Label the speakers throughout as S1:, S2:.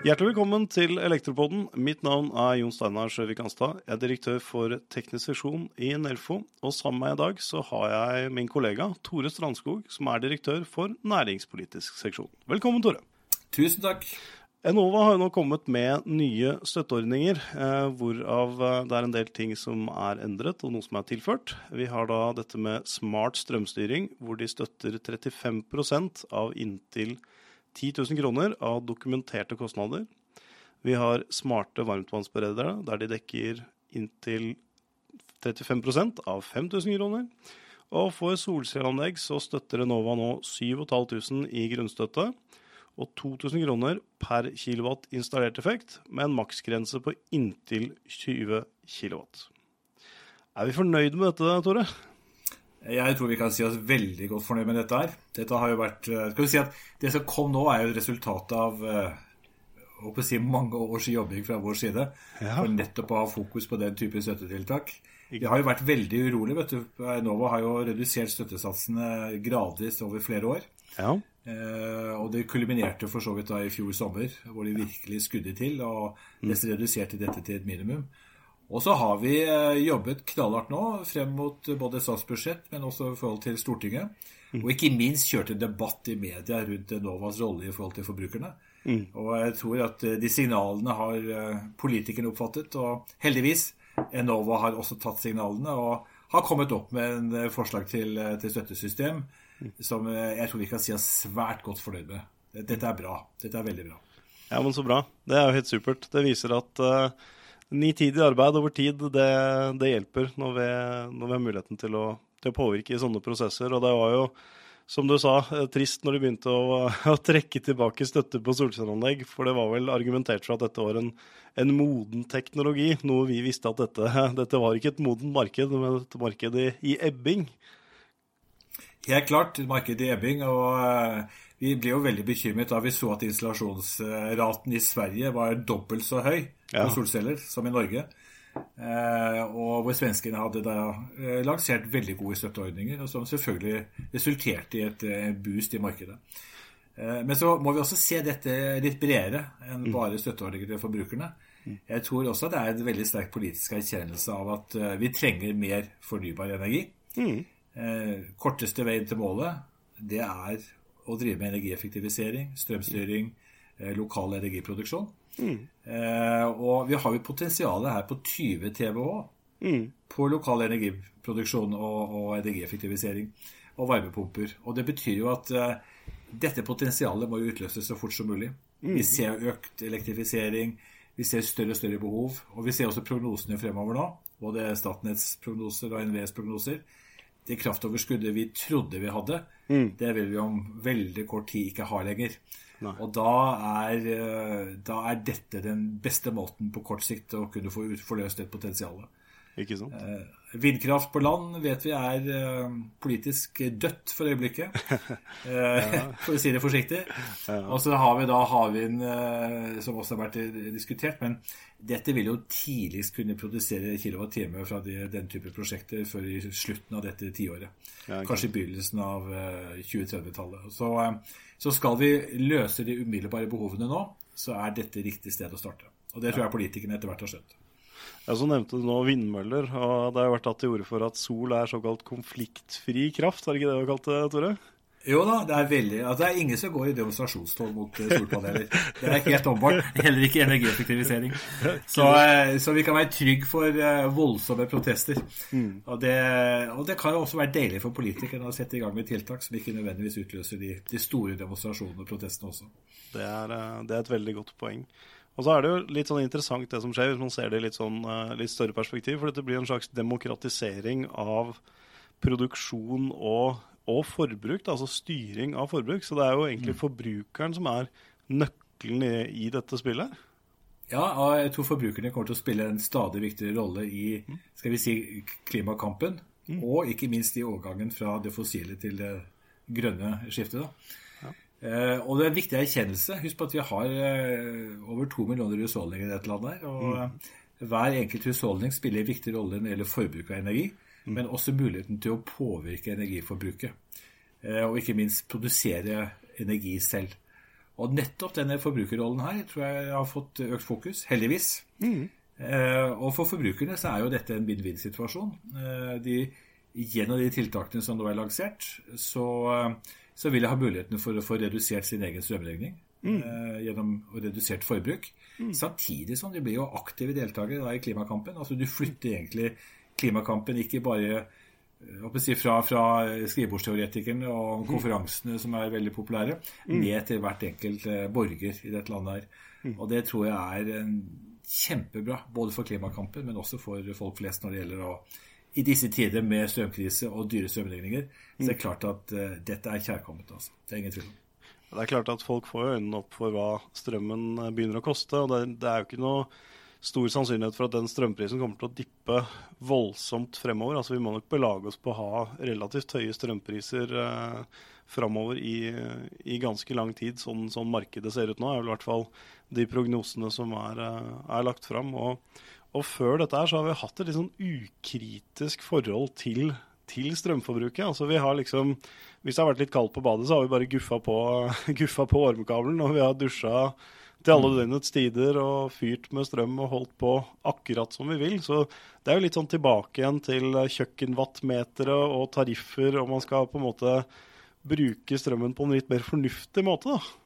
S1: Hjertelig velkommen til Elektropodden. Mitt navn er Jon Steinar Sjøvik Anstad. Jeg er direktør for teknisk seksjon i Nelfo. Og sammen med meg i dag så har jeg min kollega Tore Strandskog, som er direktør for næringspolitisk seksjon. Velkommen, Tore.
S2: Tusen takk.
S1: Enova har jo nå kommet med nye støtteordninger, eh, hvorav eh, det er en del ting som er endret, og noe som er tilført. Vi har da dette med smart strømstyring, hvor de støtter 35 av inntil 10 000 kroner av dokumenterte kostnader. Vi har smarte varmtvannsberedere, der de dekker inntil 35% av 5000 kroner. Og for solcelleanlegg så støtter Enova nå 7500 i grunnstøtte og 2000 kroner per kilowatt installert effekt, med en maksgrense på inntil 20 kilowatt. Er vi fornøyd med dette, Tore?
S2: Jeg tror vi kan si oss veldig godt fornøyd med dette her. Dette har jo vært eh, Skal vi si at det som kom nå, er jo resultatet av håper eh, si, mange års jobbing fra vår side. Ja. For nettopp å ha fokus på den type støttetiltak. Vi har jo vært veldig urolige. vet du. Enova har jo redusert støttesatsene gradvis over flere år.
S1: Ja.
S2: Eh, og det kulminerte for så vidt da i fjor sommer, hvor de virkelig skudde til og nesten reduserte dette til et minimum. Og så har vi eh, jobbet knallhardt nå frem mot både statsbudsjett, men også i forhold til Stortinget. Mm. Og ikke minst kjørt en debatt i media rundt Novas rolle i forhold til forbrukerne. Mm. Og jeg tror at eh, de signalene har politikerne oppfattet, og heldigvis. Enova har også tatt signalene og har kommet opp med en forslag til, til støttesystem mm. Som jeg tror vi kan si er svært godt fornøyd med. Dette er bra. Dette er veldig bra.
S1: Ja, men så bra. Det er jo helt supert. Det viser at uh nitidig arbeid over tid, det, det hjelper når vi, når vi, har muligheten til å, til å, påvirke i sånne prosesser. Og det var jo, som du sa, eh, trist når de begynte å, å trekke tilbake støtte på solcelleanlegg. For det var vel argumentert for at dette var en, en moden teknologi. Noe vi visste at dette, dette var ikke et modent marked, men et marked i, i ebbing.
S2: Helt klart, markedet i ebbing. og eh, vi ble jo veldig bekymret da vi så at installasjonsraten i Sverige var dobbelt så høy ja. på solceller som i Norge. Eh, og hvor svenskene hadde da eh, lansert veldig gode støtteordninger, og som selvfølgelig resulterte i et boost i markedet. Eh, men så må vi også se dette litt bredere enn mm. bare støtteordninger til forbrukerne. Jeg tror også det er en veldig sterk politisk erkjennelse av at vi trenger mer fornybar energi. Mm. Eh, korteste veien til målet, det er å drive med energieffektivisering, strømstyring, eh, lokal energiproduksjon. Mm. Eh, og vi har jo potensialet her på 20 TWh mm. på lokal energiproduksjon og, og, energieffektivisering. Og varmepumper. Og det betyr jo at uh, dette potensialet må jo utløses så fort som mulig. Mm. Vi ser økt elektrifisering, vi ser større og større behov. Og vi ser også prognosene fremover nå. Både Statnetts prognoser og NVEs prognoser det kraftoverskuddet vi trodde vi hadde, mm. det vil vi om veldig kort tid ikke ha lenger. Nei. Og da er, eh, da er, dette den beste måten på kort sikt å kunne få forløst et potensial.
S1: Ikke sant?
S2: Eh, vindkraft på land vet vi er eh, politisk dødt for øyeblikket, for å si det forsiktig. Og så har vi da havvind, som også har vært diskutert. Men dette vil jo tidligst kunne produsere kilowattime fra de, den type prosjekter før i slutten av dette tiåret. Ja, Kanskje i begynnelsen av 2030-tallet. Så, så skal vi løse de umiddelbare behovene nå, så er dette riktig sted å starte. Og det tror jeg politikerne etter hvert har skjønt.
S1: Ja, Så nevnte du nå vindmøller, og det har jo vært tatt til orde for at sol er såkalt konfliktfri kraft, var det ikke det du kalte det, Tore?
S2: Jo da, det er veldig altså, Det er ingen som går i demonstrasjonstog mot eh, solpaneler. Det er helt åpenbart. Heller ikke energieffektivisering. Så, eh, så, vi kan være trygge for eh, voldsomme protester. Mm. Og, det, og, det, kan også være deilig for politikerne å sette i gang med tiltak som ikke nødvendigvis utløser de, de store demonstrasjonene og protestene også.
S1: Det er, det er et veldig godt poeng. Og så er det jo litt sånn interessant det som skjer, hvis man ser det i litt, sånn, uh, litt større perspektiv. For dette blir en slags demokratisering av produksjon og, og forbruk. Da, altså styring av forbruk. Så det er jo egentlig mm. forbrukeren som er nøkkelen i, i, dette spillet.
S2: Ja, og jeg tror forbrukerne kommer til å spille en stadig viktigere rolle i mm. skal vi si, klimakampen. Mm. Og ikke minst i overgangen fra det fossile til det grønne skiftet. da. Eh, og det er en viktig erkjennelse. Husk på at vi har eh, over to millioner husholdninger i dette landet. Og mm. hver enkelt husholdning spiller en viktig rolle når det gjelder forbruk av energi, mm. men også muligheten til å påvirke energiforbruket. og ikke minst produsere energi selv. Og nettopp denne forbrukerrollen her tror jeg har fått økt fokus, heldigvis. Mm. Og for forbrukerne så er jo dette en vinn-vinn-situasjon. De, gjennom de tiltakene som nå er lansert, så, så vil jeg ha mulighetene for å få redusert sin egen strømregning. Mm. gjennom redusert forbruk. Mm. Samtidig som de blir jo aktive deltakere i klimakampen. Altså Du flytter egentlig klimakampen ikke bare eh, si, fra, fra skrivebordsteoretikerne og mm. konferansene som er veldig populære, mm. ned til hvert enkelt eh, borger i dette landet her. Mm. Og det tror jeg er en kjempebra, både for klimakampen, men også for folk flest når det gjelder å i disse tider med strømkrise og dyre strømregninger, så er det klart at uh, dette er kjærkomment. Altså. Det er ingen tvil om.
S1: Det er klart at folk får øynene opp for hva strømmen eh, begynner å koste. og det, det, er jo ikke noe stor sannsynlighet for at den strømprisen kommer til å dippe voldsomt fremover. Altså Vi må nok belage oss på å ha relativt høye strømpriser eh, fremover i, i, ganske lang tid, sånn, sånn, markedet ser ut nå. er vel i hvert fall de prognosene som er, eh, er lagt fram. Og, og, før dette her så har vi hatt et litt sånn ukritisk forhold til, til strømforbruket. Altså vi har liksom hvis det har vært litt kaldt på badet, så har vi bare guffa på, guffa på ormekabelen. Og vi har dusja til alle mm. døgnets tider og fyrt med strøm og holdt på akkurat som vi vil. Så det er jo litt sånn tilbake igjen til kjøkkenwattmetere og tariffer, og man skal på en måte bruke strømmen på en litt mer fornuftig måte, da.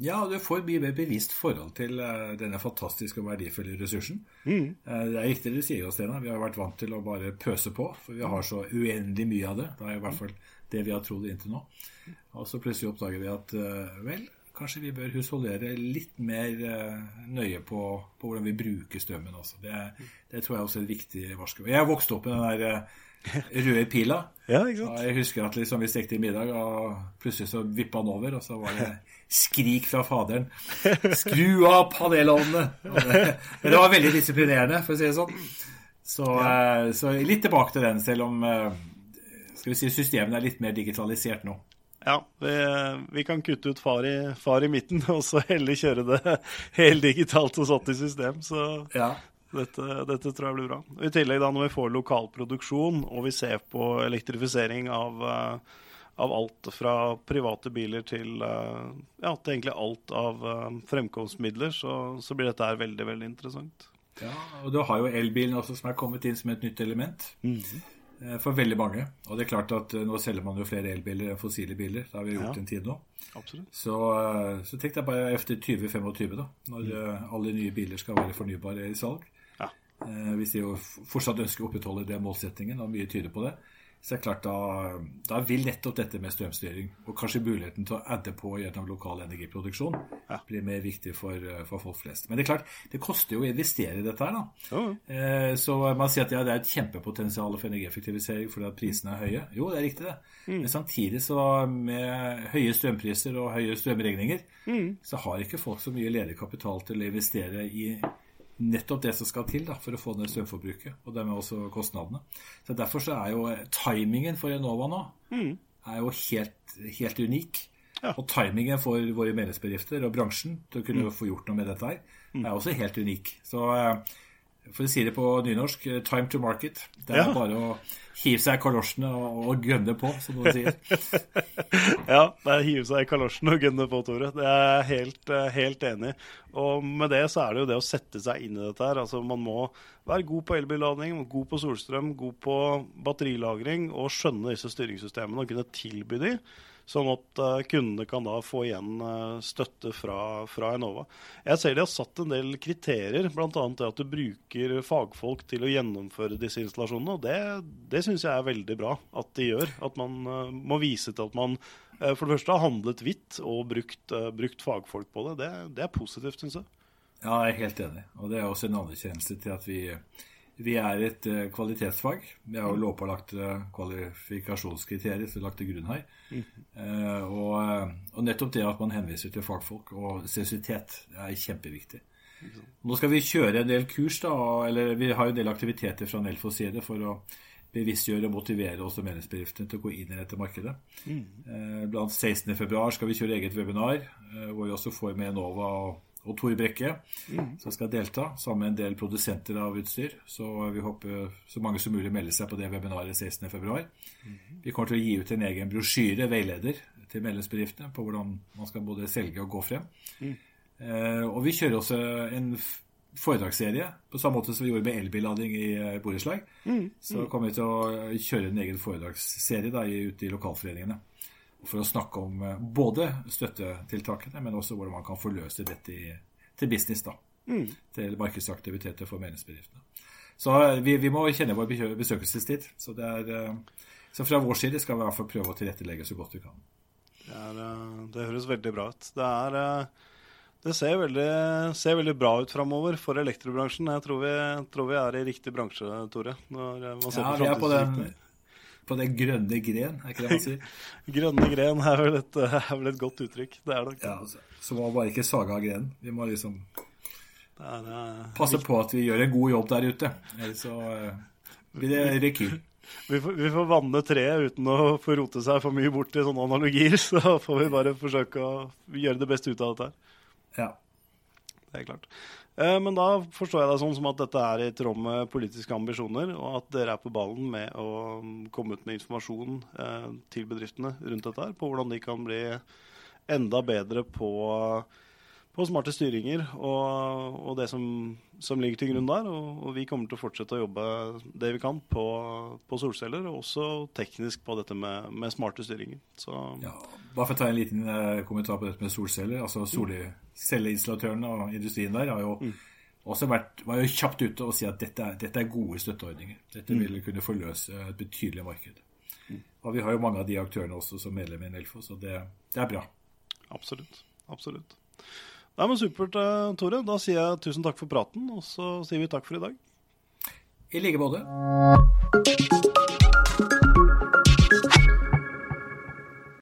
S2: Ja, du får mye mer bevisst forhold til uh, denne fantastiske og verdifulle ressursen. Mm. Uh, det er riktig du sier, Stena. Vi har vært vant til å bare pøse på, for vi har så uendelig mye av det. Det er i hvert fall det vi har trodd inntil nå. Og så plutselig oppdager vi at uh, vel, kanskje vi bør husholdere litt mer nøye på, på, hvordan vi bruker strømmen. Også. Det, det, tror jeg også er et viktig varsku. Jeg har vokst opp med den der røde pila.
S1: Ja, ikke sant?
S2: Jeg husker at liksom vi stekte i middag, og plutselig så vippa den over, og så var det skrik fra faderen. Skru av panelovnene! Det, det var veldig disiplinerende, for å si det sånn. Så, ja. Eh, så, litt tilbake til den, selv om eh, skal vi si, systemene er litt mer digitalisert nå.
S1: Ja, vi, vi kan kutte ut far i, far i, midten, og så heller kjøre det helt digitalt og satt i system. Så ja. Dette, dette, tror jeg blir bra. I tillegg da når vi får lokal produksjon og vi ser på elektrifisering av uh, av alt fra private biler til, eh, ja, til egentlig alt av eh, fremkomstmidler, så, så, blir dette her veldig, veldig interessant.
S2: Ja, og du har jo elbilen også som er kommet inn som et nytt element. Mm -hmm. For veldig mange. Og det er klart at nå selger man jo flere elbiler enn fossile biler. Det har vi gjort ja, en tid nå.
S1: Absolutt.
S2: Så, så tenk deg bare efter 2025, da, når mm. alle nye biler skal være fornybare i salg. Ja. Hvis de jo fortsatt ønsker å opprettholde den målsettingen, og mye tyder på det, så er det klart da, da, vil nettopp dette med strømstyring og kanskje muligheten til å adde på gjennom lokal energiproduksjon ja. bli mer viktig for, for, folk flest. Men det er klart, det koster jo å investere i dette her. da. Ja. Eh, så man sier at ja, det er et kjempepotensial for energieffektivisering fordi at prisene er høye. Jo, det er riktig det. Mm. Men samtidig så med høye strømpriser og høye strømregninger, mm. så har ikke folk så mye ledig kapital til å investere i nettopp det som skal til da, for å få ned strømforbruket, og dermed også kostnadene. Så Derfor så er jo timingen for Enova nå mm. er jo helt, helt unik. Ja. Og timingen for våre medlemsbedrifter og bransjen til å kunne mm. få gjort noe med dette her, mm. er også helt unik. Så eh, for å si det på nynorsk, eh, time to market. Det er ja. bare å hive seg i kalosjene og, og gønne på, som noen sier.
S1: ja, det er hive seg i kalosjene og gønne på, Tore. Det er jeg helt, eh, helt enig Og med det så er det jo det å sette seg inn i dette her. Altså Man må være god på elbillading, god på solstrøm, god på batterilagring og skjønne disse styringssystemene og kunne tilby de. Sånn at uh, kundene kan da få igjen uh, støtte fra, fra, Enova. Jeg ser de har satt en del kriterier, bl.a. det at du bruker fagfolk til å gjennomføre disse installasjonene. og Det, det syns jeg er veldig bra at de gjør. At man uh, må vise til at man for det første har handlet hvitt og brukt, brukt fagfolk på det. Det, det er positivt, syns jeg.
S2: Ja, jeg er helt enig. Og det er også en anerkjennelse til at vi vi er et uh, kvalitetsfag. Vi har jo lovpålagte kvalifikasjonskriterier som er lagt til grunn her. Mm. Uh, og, eh, og, nettopp det at man henviser til fagfolk og seriøsitet er kjempeviktig. Mm. Nå skal vi kjøre en del kurs, da, eller vi har jo en del aktiviteter fra Nelfos side for å bevisstgjøre og motivere også medlemsbedriftene til å gå inn i dette markedet. Mm. Uh, blant 16.2 skal vi kjøre eget webinar, hvor vi også får med Enova og og Tor Brekke, mm. som skal delta sammen med en del produsenter av utstyr. Så vi håper så mange som mulig melder seg på det webinaret 16.2. Mm. Vi kommer til å gi ut en egen brosjyre, veileder, til medlemsbedriftene på hvordan man skal både selge og gå frem. Mm. Eh, og vi kjører også en foredragsserie, på samme måte som vi gjorde med elbillading i eh, borettslag. Mm. Så kommer vi til å kjøre en egen foredragsserie da, ute i lokalforeningene for å snakke om eh, både støttetiltakene, men også hvordan man kan forløse dette i, til business. da, mm. Til markedsaktiviteter for medlemsbedriftene. Så eh, vi, vi, må kjenne vår besøkelsestid. Så, er, eh, så, fra vår side skal vi i hvert fall prøve å tilrettelegge så godt vi kan.
S1: Det, er, det høres veldig bra ut. Det, er, det ser, veldig, ser, veldig, bra ut framover for elektrobransjen. Jeg tror vi, tror vi, er i riktig bransje, Tore. Når man ser
S2: ja, på vi er på den på det grønne gren, er ikke det man sier?
S1: grønne gren er vel, et, er vel, et, godt uttrykk. Det er nok
S2: ja, altså, Så må bare ikke saga av grenen. Vi må liksom er, uh, passe på at vi gjør en god jobb der ute. Ellers så uh, blir det rekyl.
S1: Vi får, vi får, vanne treet uten å få rote seg for mye bort i sånne analogier. Så får vi bare forsøke å gjøre det beste ut av dette.
S2: Ja.
S1: Det er klart. Eh, men da forstår jeg det sånn som at dette er i tråd med politiske ambisjoner, og at dere er på ballen med å komme ut med informasjon eh, til bedriftene rundt dette her, på hvordan de kan bli enda bedre på, på smarte styringer og, og det som, som, ligger til grunn der. Og, og, vi kommer til å fortsette å jobbe det vi kan på, på solceller, og også teknisk på dette med, med smarte styringer. Så,
S2: ja, bare for å ta en liten uh, kommentar på dette med solceller. altså Solcelleinstallatørene og industrien der har jo mm. også vært, var jo kjapt ute og si at dette dette er gode støtteordninger. Dette mm. vil kunne forløse et betydelig marked. Mm. Og vi har jo mange av de aktørene også som medlem i Nelfo, så det, det, er bra.
S1: Absolutt. Absolutt. Nei, men Supert, eh, Tore. Da sier jeg tusen takk for praten, og så sier vi takk for i dag.
S2: I like måte.